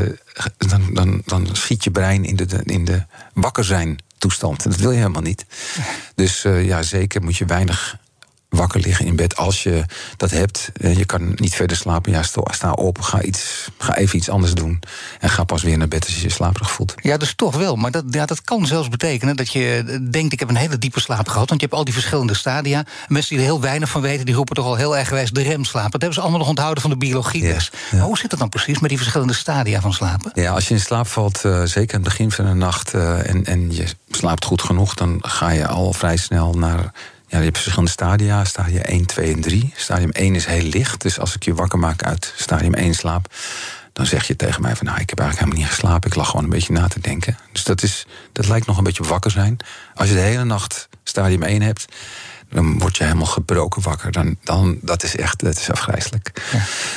dan, dan, dan schiet je brein in de, de- in de wakker zijn toestand. En dat wil je helemaal niet. *laughs* Dus eh, ja, zeker moet je weinig wakker liggen in bed als je dat hebt. Eh, Je kan niet verder slapen. Ja, sta, op, ga, iets, ga even iets anders doen. En ga pas weer naar bed als je je slaperig voelt. Ja, dus toch wel. Maar dat, ja, dat kan zelfs betekenen dat je denkt... ik heb een hele diepe slaap gehad. Want je hebt al die verschillende stadia. Mensen die er heel weinig van weten... die roepen toch al heel erg wijs de remslaap. Dat hebben ze allemaal nog onthouden van de biologie Ja, dus. ja. Maar hoe zit het dan precies met die verschillende stadia van slapen? Ja, als je in slaap valt, eh, zeker aan het begin van de nacht... eh, en, en je slaapt goed genoeg, dan ga je al vrij snel naar... Ja, je hebt verschillende stadia, stadia 1, 2 en 3. Stadium 1 is heel licht, dus als ik je wakker maak uit stadium 1 slaap... dan zeg je tegen mij van, nou, ik heb eigenlijk helemaal niet geslapen. Ik lag gewoon een beetje na te denken. Dus dat, is, dat lijkt nog een beetje wakker zijn. Als je de hele nacht stadium 1 hebt... dan word je helemaal gebroken wakker. Dan, dan, dat is echt dat is afgrijzelijk.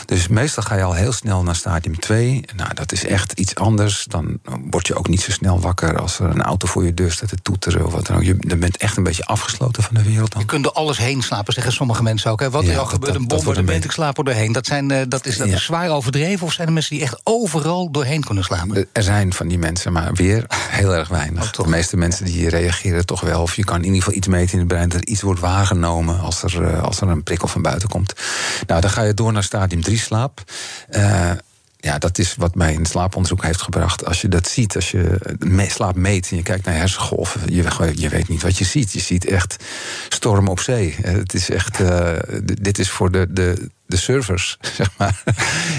Dus meestal ga je al heel snel naar stadium 2. Nou, dat is echt iets anders. Dan word je ook niet zo snel wakker als er een auto voor je deur staat te toeteren. Of wat dan ook. Je dan bent echt een beetje afgesloten van de wereld. Dan. Je kunt door alles heen slapen, zeggen sommige mensen ook. Hè. Wat Ja, er al gebeurt, een een bombardement, beetje- ik slaap er doorheen. Dat, zijn, eh, dat is, dat Ja. is zwaar overdreven? Of zijn er mensen die echt overal doorheen kunnen slapen? Er zijn van die mensen, maar weer heel erg weinig. Oh, toch? de meeste mensen die reageren toch wel. Of je kan in ieder geval iets meten in het brein... dat er iets wordt waargenomen als er, eh, als er een prikkel van buiten komt. Nou, dan ga je door naar stadium 3 slaap. Eh, ja, dat is wat mij in slaaponderzoek heeft gebracht. Als je dat ziet, als je me- slaap meet en je kijkt naar hersengolven... Je, je weet niet wat je ziet. Je ziet echt storm op zee. Eh, Het is echt... eh, dit is voor de... de de servers, *laughs* zeg maar,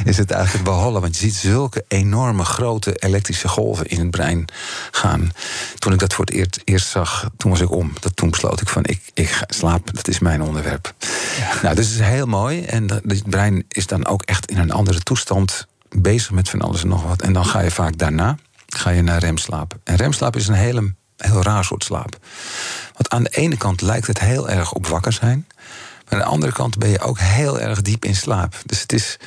is het eigenlijk behollen. Want je ziet zulke enorme grote elektrische golven in het brein gaan. Toen ik dat voor het eerst, eerst zag, toen was ik om. Dat, toen besloot ik van, ik, ik ga slaap, dat is mijn onderwerp. Nou, dus het is heel mooi. En dat- het brein is dan ook echt in een andere toestand bezig met van alles en nog wat. En dan ga je vaak daarna ga je naar remslaap. En remslaap is een hele, heel raar soort slaap. Want aan de ene kant lijkt het heel erg op wakker zijn. Aan de andere kant ben je ook heel erg diep in slaap. Dus het is,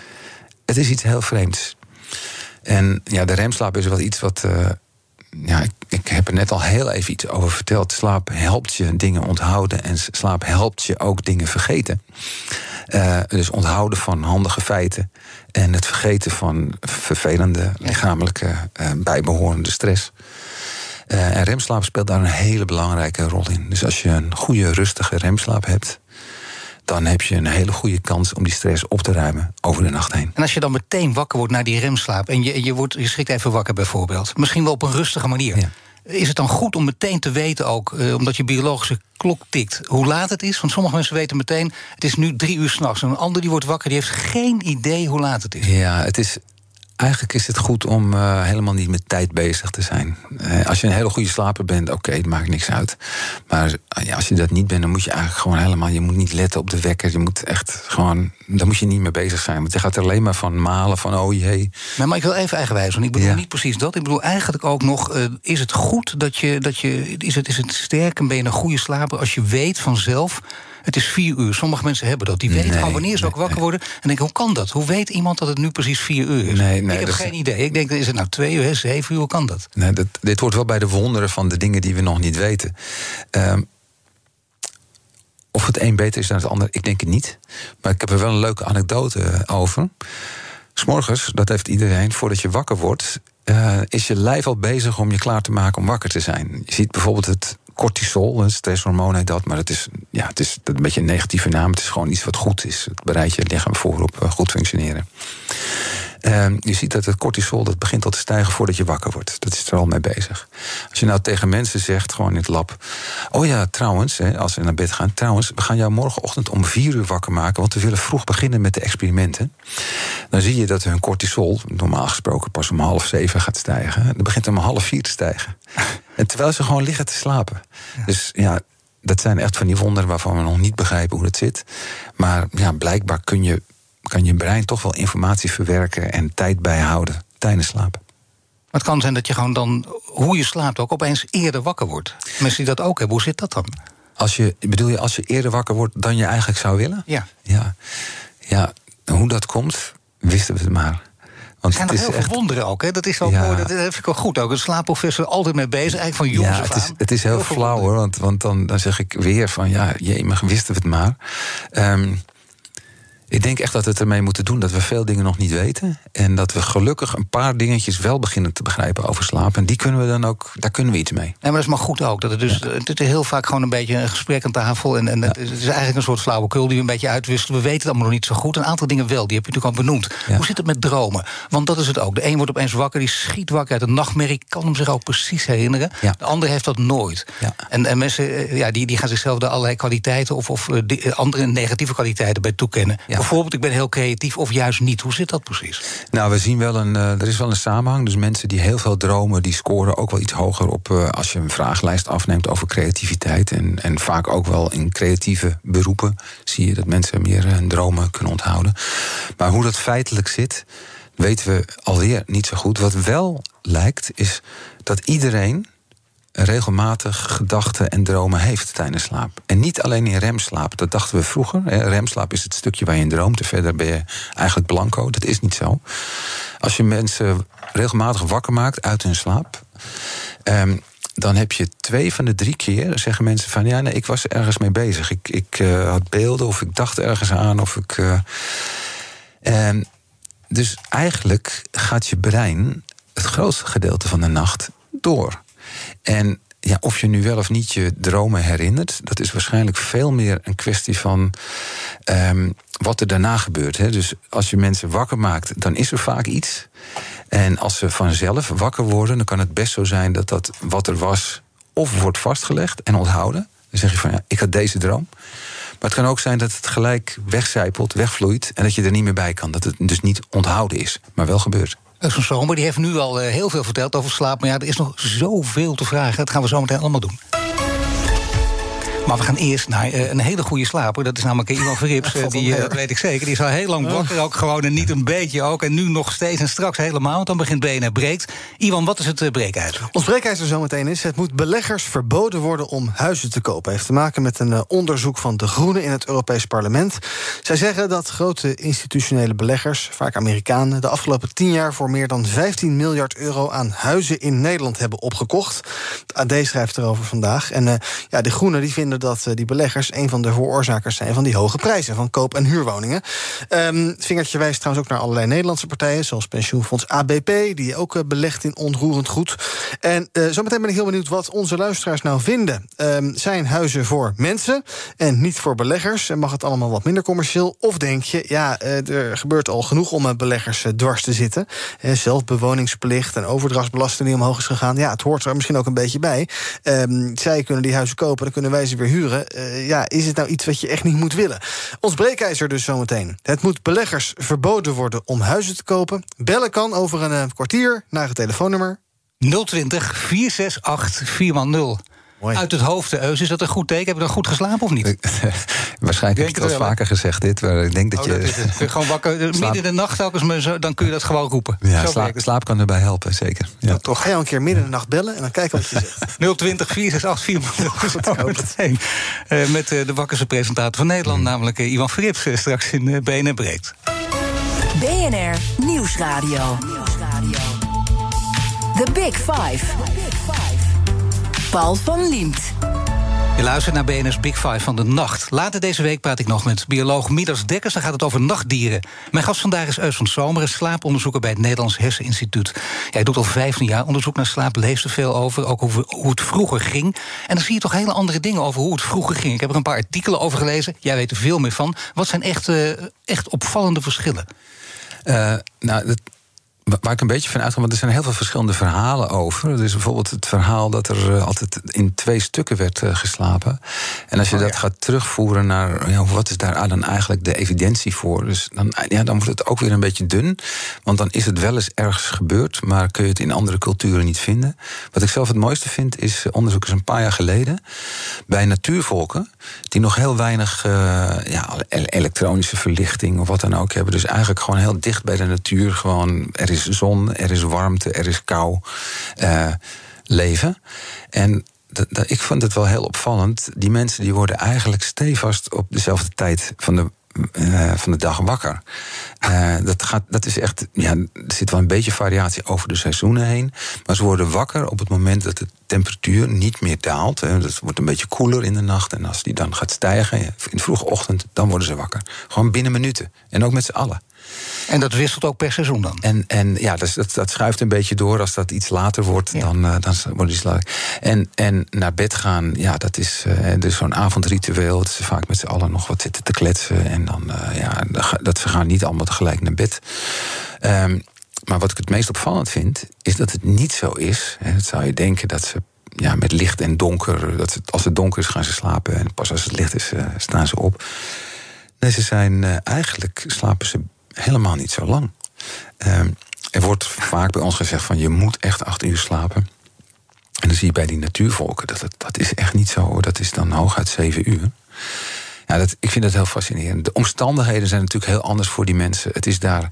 het is iets heel vreemds. En ja, de remslaap is wel iets wat. eh, ja, ik, ik heb er net al heel even iets over verteld. Slaap helpt je dingen onthouden en slaap helpt je ook dingen vergeten. Eh, dus onthouden van handige feiten en het vergeten van vervelende lichamelijke eh, bijbehorende stress. En remslaap speelt daar een hele belangrijke rol in. Dus als je een goede, rustige remslaap hebt, dan heb je een hele goede kans om die stress op te ruimen over de nacht heen. En als je dan meteen wakker wordt na die remslaap... en je, je, wordt, je schrikt even wakker bijvoorbeeld... misschien wel op een rustige manier... Ja. is het dan goed om meteen te weten ook... eh, omdat je biologische klok tikt, hoe laat het is? Want sommige mensen weten meteen... het is nu drie uur s'nachts. En een ander die wordt wakker, die heeft geen idee hoe laat het is. Ja, het is. Eigenlijk is het goed om eh, helemaal niet met tijd bezig te zijn. Eh, als je een hele goede slaper bent, oké, het maakt niks uit. Maar eh, ja, als je dat niet bent, dan moet je eigenlijk gewoon helemaal... je moet niet letten op de wekker. Je moet echt gewoon... daar moet je niet mee bezig zijn. Want je gaat er alleen maar van malen van, oh jee... Maar, maar ik wil even eigenwijs, want ik bedoel Ja. niet precies dat. Ik bedoel eigenlijk ook nog, is het goed dat je... Dat je is, het, is het sterk en ben je een goede slaper als je weet vanzelf... Het is vier uur. Sommige mensen hebben dat. Die weten Nee, wanneer ze ook wakker worden. En denken, hoe kan dat? Hoe weet iemand dat het nu precies vier uur is? Nee, nee, ik heb geen idee. Ik denk, is het nou twee uur, hè, zeven uur? Hoe kan dat? Nee, dat, dit hoort wel bij de wonderen van de dingen die we nog niet weten. Ehm, of het een beter is dan het ander, ik denk het niet. Maar ik heb er wel een leuke anekdote over. S'morgens, dat heeft iedereen, voordat je wakker wordt, uh, is je lijf al bezig om je klaar te maken om wakker te zijn. Je ziet bijvoorbeeld het cortisol, een stresshormoon dat, maar het is, ja, het is een beetje een negatieve naam. Het is gewoon iets wat goed is. Het bereidt je lichaam voor op uh, goed functioneren. Uh, je ziet dat het cortisol dat begint al te stijgen voordat je wakker wordt. Dat is er al mee bezig. Als je nou tegen mensen zegt, gewoon in het lab... oh ja, trouwens, hè, als ze naar bed gaan... trouwens, we gaan jou morgenochtend om vier uur wakker maken... want we willen vroeg beginnen met de experimenten. Dan zie je dat hun cortisol, normaal gesproken pas om half zeven gaat stijgen. Dan begint om half vier te stijgen. *laughs* en terwijl ze gewoon liggen te slapen. Dus ja, dat zijn echt van die wonderen waarvan we nog niet begrijpen hoe dat zit. Maar ja, blijkbaar kun je kan je brein toch wel informatie verwerken en tijd bijhouden tijdens slapen. Maar het kan zijn dat je gewoon dan, hoe je slaapt, ook opeens eerder wakker wordt. Mensen die dat ook hebben, hoe zit dat dan? Als je, bedoel je als je eerder wakker wordt dan je eigenlijk zou willen? Ja. Ja, ja hoe dat komt, wisten we het maar. Want zijn er heel echt... veel wonderen ook, hè? Dat is wel ja. mooi, dat vind ik wel goed ook. Een slaapprofessor altijd mee bezig, eigenlijk van jongens ja, het is, het is heel, heel flauw hoor, want, want dan, dan zeg ik weer van... ja, jee, wisten we het maar. Um, ik denk echt dat we het ermee moeten doen dat we veel dingen nog niet weten. En dat we gelukkig een paar dingetjes wel beginnen te begrijpen over slaap. En die kunnen we dan ook, daar kunnen we iets mee. Ja, maar dat is maar goed ook. Dat het, dus, het is heel vaak gewoon een beetje een gesprek aan tafel. En, en het is eigenlijk een soort flauwekul die we een beetje uitwisselen. We weten het allemaal nog niet zo goed. Een aantal dingen wel, die heb je natuurlijk al benoemd. Hoe zit het met dromen? Want dat is het ook. De een wordt opeens wakker, die schiet wakker uit een nachtmerrie. Kan hem zich ook precies herinneren. De ander heeft dat nooit. En, en mensen eh, ja, die, die gaan zichzelf er allerlei kwaliteiten... of, of eh, andere negatieve kwaliteiten bij toekennen. Bijvoorbeeld, ik ben heel creatief of juist niet. Hoe zit dat precies? Nou, we zien wel een, uh, er is wel een samenhang. Dus mensen die heel veel dromen, die scoren ook wel iets hoger op uh, als je een vragenlijst afneemt over creativiteit. En, en vaak ook wel in creatieve beroepen zie je dat mensen meer hun dromen kunnen onthouden. Maar hoe dat feitelijk zit, weten we alweer niet zo goed. Wat wel lijkt, is dat iedereen regelmatig gedachten en dromen heeft tijdens slaap. En niet alleen in remslaap. Dat dachten we vroeger. Remslaap is het stukje waar je in droomt. Verder ben je eigenlijk blanco. Dat is niet zo. Als je mensen regelmatig wakker maakt uit hun slaap. Um, dan heb je twee van de drie keer zeggen mensen van ja, nee, ik was ergens mee bezig. Ik, ik uh, had beelden of ik dacht ergens aan of ik. En dus eigenlijk gaat je brein het grootste gedeelte van de nacht door. En ja, of je nu wel of niet je dromen herinnert, dat is waarschijnlijk veel meer een kwestie van um, wat er daarna gebeurt. Hè. Dus als je mensen wakker maakt, dan is er vaak iets. En als ze vanzelf wakker worden, dan kan het best zo zijn dat dat wat er was, of wordt vastgelegd en onthouden. Dan zeg je van ja, ik had deze droom. Maar het kan ook zijn dat het gelijk wegcijpelt, wegvloeit en dat je er niet meer bij kan. Dat het dus niet onthouden is, maar wel gebeurt. Zo'n zomer die heeft nu al eh, heel veel verteld over slaap. Maar ja, er is nog zoveel te vragen. Dat gaan we zo meteen allemaal doen. Maar we gaan eerst naar uh, een hele goede slaper. Dat is namelijk Ivan Verrips. Uh, die, uh, dat weet ik zeker. Die is al heel lang wakker ook gewoon. En niet een beetje ook. En nu nog steeds en straks helemaal. Want dan begint BNR breekt. Ivan, wat is het breekijzer? Ons breekijzer zometeen is... het moet beleggers verboden worden om huizen te kopen. heeft te maken met een onderzoek van De Groenen in het Europees Parlement. Zij zeggen dat grote institutionele beleggers, vaak Amerikanen... de afgelopen tien jaar voor meer dan 15 miljard euro... aan huizen in Nederland hebben opgekocht. Het AD schrijft erover vandaag. En ja, De Groenen die vinden dat eh, die beleggers een van de veroorzakers zijn van die hoge prijzen van koop- en huurwoningen. Um, vingertje wijst trouwens ook naar allerlei Nederlandse partijen, zoals pensioenfonds ABP, die ook uh, belegt in onroerend goed. En uh, zometeen ben ik heel benieuwd wat onze luisteraars nou vinden. Um, zijn huizen voor mensen en niet voor beleggers? En mag het allemaal wat minder commercieel? Of denk je, ja, er gebeurt al genoeg om beleggers dwars te zitten? zelfbewoningsplicht en overdrachtsbelasting die omhoog is gegaan. Ja, het hoort er misschien ook een beetje bij. Um, zij kunnen die huizen kopen, dan kunnen wij ze weer huren. Uh, ja, is het nou iets wat je echt niet moet willen? Ons breekijzer dus zometeen. Het moet beleggers verboden worden om huizen te kopen. Bellen kan over een uh, kwartier naar het telefoonnummer 020 468 4x0. Uit het hoofd, Eus, is dat een goed teken? Heb je dan goed geslapen of niet? *laughs* Waarschijnlijk heb ik het wel vaker gezegd dit. Maar ik denk dat oh, je... Dat gewoon wakker, *laughs* midden in de nacht telkens, dan kun je dat gewoon roepen. Ja, slaap, slaap kan erbij helpen, zeker. Ja. Nou, toch ga je een keer midden in de nacht bellen en dan kijken wat je zegt. 020 468 4 Met uh, de wakkerste presentator van Nederland, mm. namelijk uh, Ivan Frips, uh, straks in uh, BNR Breekt. BNR Nieuwsradio. Nieuwsradio. The Big Five. Paul van Liemt. Je luistert naar BNS Big Five van de nacht. Later deze week praat ik nog met bioloog Midas Dekkers. Dan gaat het over nachtdieren. Mijn gast vandaag is Eus van Zomeren, slaaponderzoeker bij het Nederlands Herseninstituut. Hij doet al 15 jaar onderzoek naar slaap, leest er veel over, ook over hoe het vroeger ging. En dan zie je toch hele andere dingen over hoe het vroeger ging. Ik heb er een paar artikelen over gelezen. Jij weet er veel meer van. Wat zijn echt, uh, echt opvallende verschillen? Uh, nou, dat, Waar ik een beetje van uitga, want er zijn heel veel verschillende verhalen over. Er is bijvoorbeeld het verhaal dat er uh, altijd in twee stukken werd uh, geslapen. En als je oh, dat ja. gaat terugvoeren naar ja, wat is daar dan eigenlijk de evidentie voor? Dus dan, ja, dan wordt het ook weer een beetje dun. Want dan is het wel eens ergens gebeurd, maar kun je het in andere culturen niet vinden. Wat ik zelf het mooiste vind, is onderzoek is een paar jaar geleden bij natuurvolken, die nog heel weinig uh, ja, elektronische verlichting of wat dan ook hebben. Dus eigenlijk gewoon heel dicht bij de natuur. Gewoon, er is is zon, er is warmte, er is kou uh, leven. En ik vond het wel heel opvallend. Die mensen die worden eigenlijk stevast op dezelfde tijd van de uh, van de dag wakker. Uh, dat, gaat, dat is echt. Ja, er zit wel een beetje variatie over de seizoenen heen. Maar ze worden wakker op het moment dat de temperatuur niet meer daalt. Hè. Het wordt een beetje koeler in de nacht. En als die dan gaat stijgen in de vroege ochtend, dan worden ze wakker. Gewoon binnen minuten. En ook met z'n allen. En dat wisselt ook per seizoen dan? En, en ja, dat, dat schuift een beetje door. Als dat iets later wordt, ja. dan, uh, dan wordt het iets later. En, en naar bed gaan, ja, dat is uh, dus zo'n avondritueel. Dat ze vaak met z'n allen nog wat zitten te kletsen. En dan, uh, ja, dat ze gaan niet allemaal tegelijk naar bed. Um, maar wat ik het meest opvallend vind, is dat het niet zo is. En dat zou je denken dat ze ja, met licht en donker. Dat ze, als het donker is, gaan ze slapen. En pas als het licht is, staan ze op. Nee, ze zijn eigenlijk slapen ze helemaal niet zo lang. Uh, er wordt vaak bij ons gezegd van je moet echt acht uur slapen. En dan zie je bij die natuurvolken dat dat is echt niet zo. Dat is dan hooguit zeven uur. Ja, dat, ik vind dat heel fascinerend. De omstandigheden zijn natuurlijk heel anders voor die mensen. Het is daar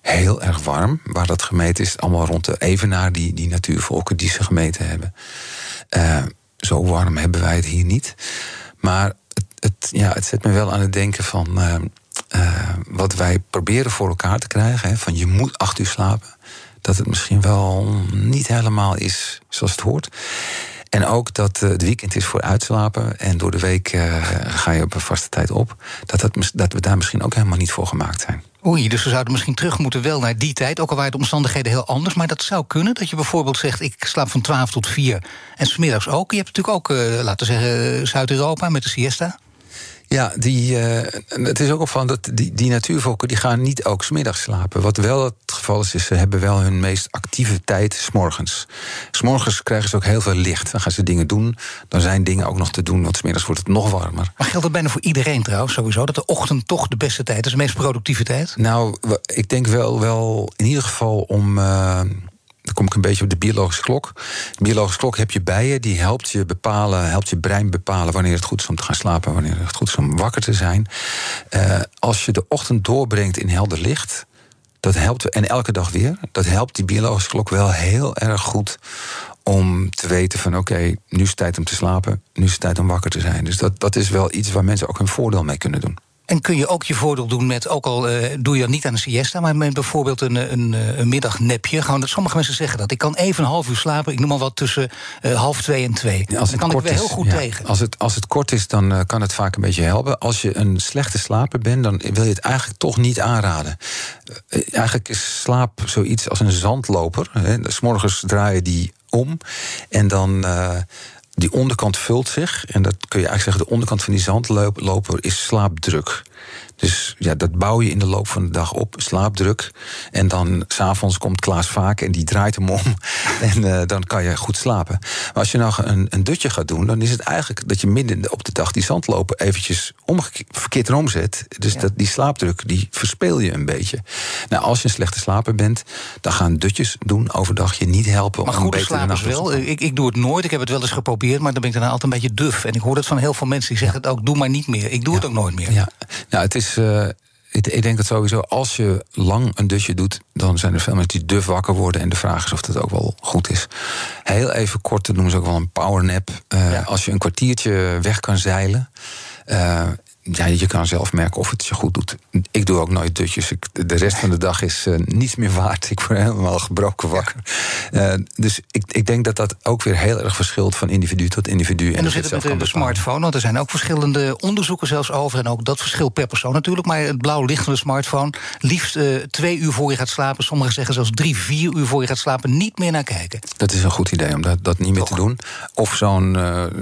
heel erg warm. Waar dat gemeten is, allemaal rond de evenaar, die, die natuurvolken die ze gemeten hebben. Uh, zo warm hebben wij het hier niet. Maar het, het, ja, het zet me wel aan het denken van. Uh, uh, wat wij proberen voor elkaar te krijgen, hè, van je moet acht uur slapen, dat het misschien wel niet helemaal is zoals het hoort. En ook dat uh, het weekend is voor uitslapen en door de week uh, ga je op een vaste tijd op. Dat, dat, we daar misschien ook helemaal niet voor gemaakt zijn. Oei, dus we zouden misschien terug moeten wel naar die tijd, ook al waren de omstandigheden heel anders. Maar dat zou kunnen, dat je bijvoorbeeld zegt: ik slaap van 12 tot 4 en smiddags ook. Je hebt natuurlijk ook, laten we zeggen, Zuid-Europa met de siesta. Ja, die, uh, het is ook opvallend dat die, die natuurvolken die gaan niet ook smiddags slapen. Wat wel het geval is, is ze hebben wel hun meest actieve tijd s'morgens. S'morgens krijgen ze ook heel veel licht. Dan gaan ze dingen doen. Dan zijn dingen ook nog te doen, want smiddags wordt het nog warmer. Maar geldt dat bijna voor iedereen trouwens, sowieso? Dat de ochtend toch de beste tijd is, de meest productieve tijd? Nou, ik denk wel, wel in ieder geval om... Uh, dan kom ik een beetje op de biologische klok. De biologische klok heb je bij je, die helpt je bepalen, helpt je brein bepalen wanneer het goed is om te gaan slapen, wanneer het goed is om wakker te zijn. Uh, als je de ochtend doorbrengt in helder licht, dat helpt, en elke dag weer, dat helpt die biologische klok wel heel erg goed om te weten van oké, nu is het tijd om te slapen, nu is het tijd om wakker te zijn. Dus dat, dat is wel iets waar mensen ook hun voordeel mee kunnen doen. En kun je ook je voordeel doen met, ook al uh, doe je dat niet aan een siesta, maar met bijvoorbeeld een, een, een middagnapje. Gewoon, sommige mensen zeggen dat. Ik kan even een half uur slapen, ik noem maar wat tussen uh, half twee en twee. Ja, als het kan ik wel heel goed ja, tegen. Als het, als het kort is, dan uh, kan het vaak een beetje helpen. Als je een slechte slaper bent, dan wil je het eigenlijk toch niet aanraden. eigenlijk is slaap zoiets als een zandloper. Hè. S morgens draaien die om en dan die onderkant vult zich. En dat kun je eigenlijk zeggen, de onderkant van die zandloper is slaapdruk. Dus ja, dat bouw je in de loop van de dag op, slaapdruk. En dan s'avonds komt Klaas vaak en die draait hem om. *laughs* en uh, dan kan je goed slapen. Maar als je nou een, een dutje gaat doen, dan is het eigenlijk dat je midden op de dag die zandloper eventjes verkeerd erom zet. Dus ja. dat, die slaapdruk, die verspeel je een beetje. Nou, als je een slechte slaper bent, dan gaan dutjes doen overdag je niet helpen maar om beter slaap is wel. Ik, ik doe het nooit, ik heb het wel eens geprobeerd, maar dan ben ik daarna altijd een beetje duf. En ik hoor het van heel veel mensen die zeggen het ook, doe maar niet meer. Ik doe ja. het ook nooit meer. Ja, nou, het is. Uh, ik, ik, denk dat sowieso als je lang een dutje doet, dan zijn er veel mensen die duf wakker worden. En de vraag is of dat ook wel goed is. Heel even kort, dat noemen ze ook wel een powernap. Uh, ja. Als je een kwartiertje weg kan zeilen. Ja, je kan zelf merken of het je goed doet. Ik doe ook nooit dutjes. Ik, de rest van de dag is uh, niets meer waard. *laughs* Ik word helemaal gebroken wakker. Uh, dus ik, ik denk dat dat ook weer heel erg verschilt van individu tot individu. En, en dan zit het met de, smartphone, want er zijn ook verschillende onderzoeken zelfs over. En ook dat verschilt per persoon natuurlijk. Maar het blauw licht van de smartphone, liefst uh, twee uur voor je gaat slapen. Sommigen zeggen zelfs drie, vier uur voor je gaat slapen, niet meer naar kijken. Dat is een goed idee om dat, dat niet meer Toch. te doen. Of zo'n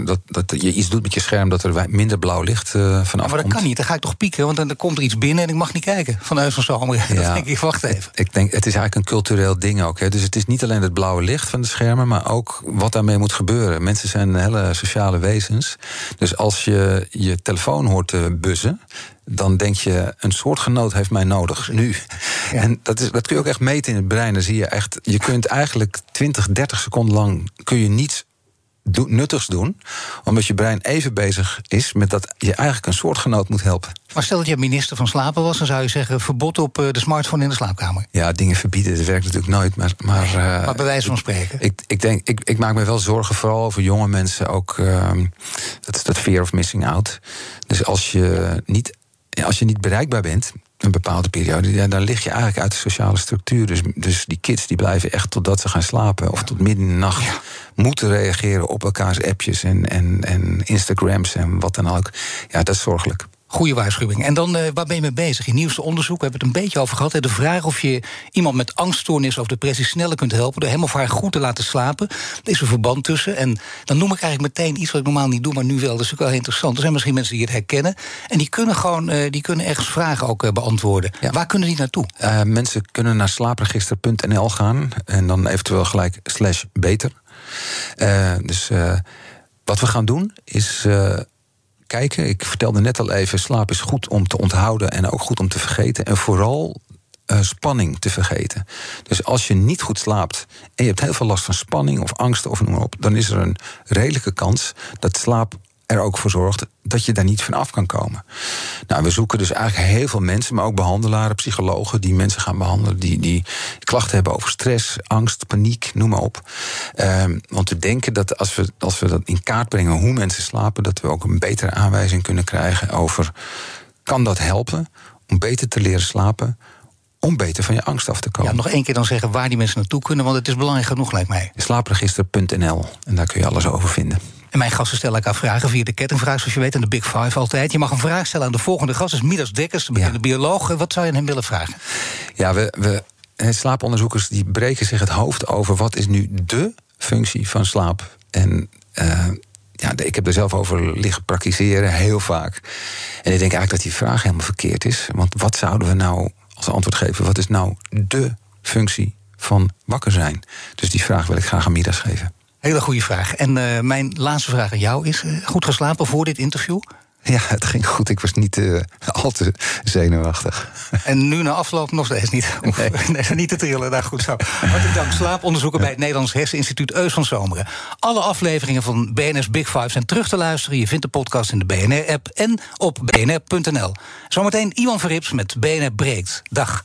dat, dat je iets doet met je scherm dat er minder blauw licht vanaf maar dat kan niet. Dan ga ik toch pieken, want dan, komt er iets binnen en ik mag niet kijken. Vanuit van zomer. *laughs* Ja, dan denk ik, wacht even. Ik denk, het is eigenlijk een cultureel ding ook. Hè. Dus het is niet alleen het blauwe licht van de schermen, maar ook wat daarmee moet gebeuren. Mensen zijn hele sociale wezens. Dus als je je telefoon hoort te buzzen, dan denk je, een soortgenoot heeft mij nodig, nu. En dat, is, dat kun je ook echt meten in het brein. Dan zie je echt, je kunt eigenlijk 20, 30 seconden lang kun je niets nuttigs doen. Omdat je brein even bezig is met dat je eigenlijk een soortgenoot moet helpen. Maar stel dat je minister van Slapen was, dan zou je zeggen: verbod op eh, de smartphone in de slaapkamer. Ja, dingen verbieden, dat werkt natuurlijk nooit. Maar, maar, uh, maar bij wijze van spreken. Ik, ik, denk, ik, ik maak me wel zorgen, vooral over jonge mensen ook. Uh, dat is dat fear of missing out. Dus als je niet, als je niet bereikbaar bent, een bepaalde periode, ja, dan lig je eigenlijk uit de sociale structuur. Dus, dus die kids die blijven echt totdat ze gaan slapen of tot midden in de nacht moeten reageren op elkaars appjes en, en, en Instagrams en wat dan ook. Ja, dat is zorgelijk. Goede waarschuwing. En dan, uh, waar ben je mee bezig? In nieuwste onderzoek, we hebben het een beetje over gehad. Hè, de vraag of je iemand met angststoornis of depressie sneller kunt helpen... door hem of haar goed te laten slapen. Er is een verband tussen. En dan noem ik eigenlijk meteen iets wat ik normaal niet doe... maar nu wel, dat is ook wel interessant. Er zijn misschien mensen die het herkennen. En die kunnen gewoon, uh, die kunnen ergens vragen ook uh, beantwoorden. Ja. Waar kunnen die naartoe? mensen kunnen naar slaapregister.nl gaan... en dan eventueel gelijk slash beter. dus wat we gaan doen is kijken. Ik vertelde net al even, slaap is goed om te onthouden en ook goed om te vergeten. En vooral uh, spanning te vergeten. Dus als je niet goed slaapt en je hebt heel veel last van spanning of angst of noem maar op, dan is er een redelijke kans dat slaap er ook voor zorgt dat je daar niet van af kan komen. Nou, we zoeken dus eigenlijk heel veel mensen, maar ook behandelaren, psychologen, die mensen gaan behandelen, die, die klachten hebben over stress, angst, paniek, noem maar op. Um, want we denken dat als we, als we dat in kaart brengen hoe mensen slapen, dat we ook een betere aanwijzing kunnen krijgen over kan dat helpen om beter te leren slapen, om beter van je angst af te komen. Ja, nog één keer dan zeggen waar die mensen naartoe kunnen, want het is belangrijk genoeg, lijkt mij. Slaapregister.nl en daar kun je alles over vinden. En mijn gasten stellen elkaar vragen via de kettingvraag, zoals je weet, en de Big Five altijd. Je mag een vraag stellen aan de volgende gast, is Midas Dekkers, de ja. bioloog. Wat zou je aan hem willen vragen? Ja, we, we, slaaponderzoekers die breken zich het hoofd over wat is nu de functie van slaap. En uh, ja, ik heb er zelf over liggen praktiseren, heel vaak. En ik denk eigenlijk dat die vraag helemaal verkeerd is. Want wat zouden we nou als antwoord geven? Wat is nou de functie van wakker zijn? Dus die vraag wil ik graag aan Midas geven. Hele goede vraag. En uh, mijn laatste vraag aan jou is: uh, goed geslapen voor dit interview? Ja, het ging goed. Ik was niet uh, al te zenuwachtig. En nu na afloop nog steeds niet. *laughs* Nee. nee niet te trillen, daar goed zo. Hartelijk dank. Slaaponderzoeker bij het Nederlands Herseninstituut Eus van Zomeren. Alle afleveringen van BNS Big Five zijn terug te luisteren. Je vindt de podcast in de BNR-app en op bnr.nl. Zometeen Iwan Verrips met BNR Breekt. Dag.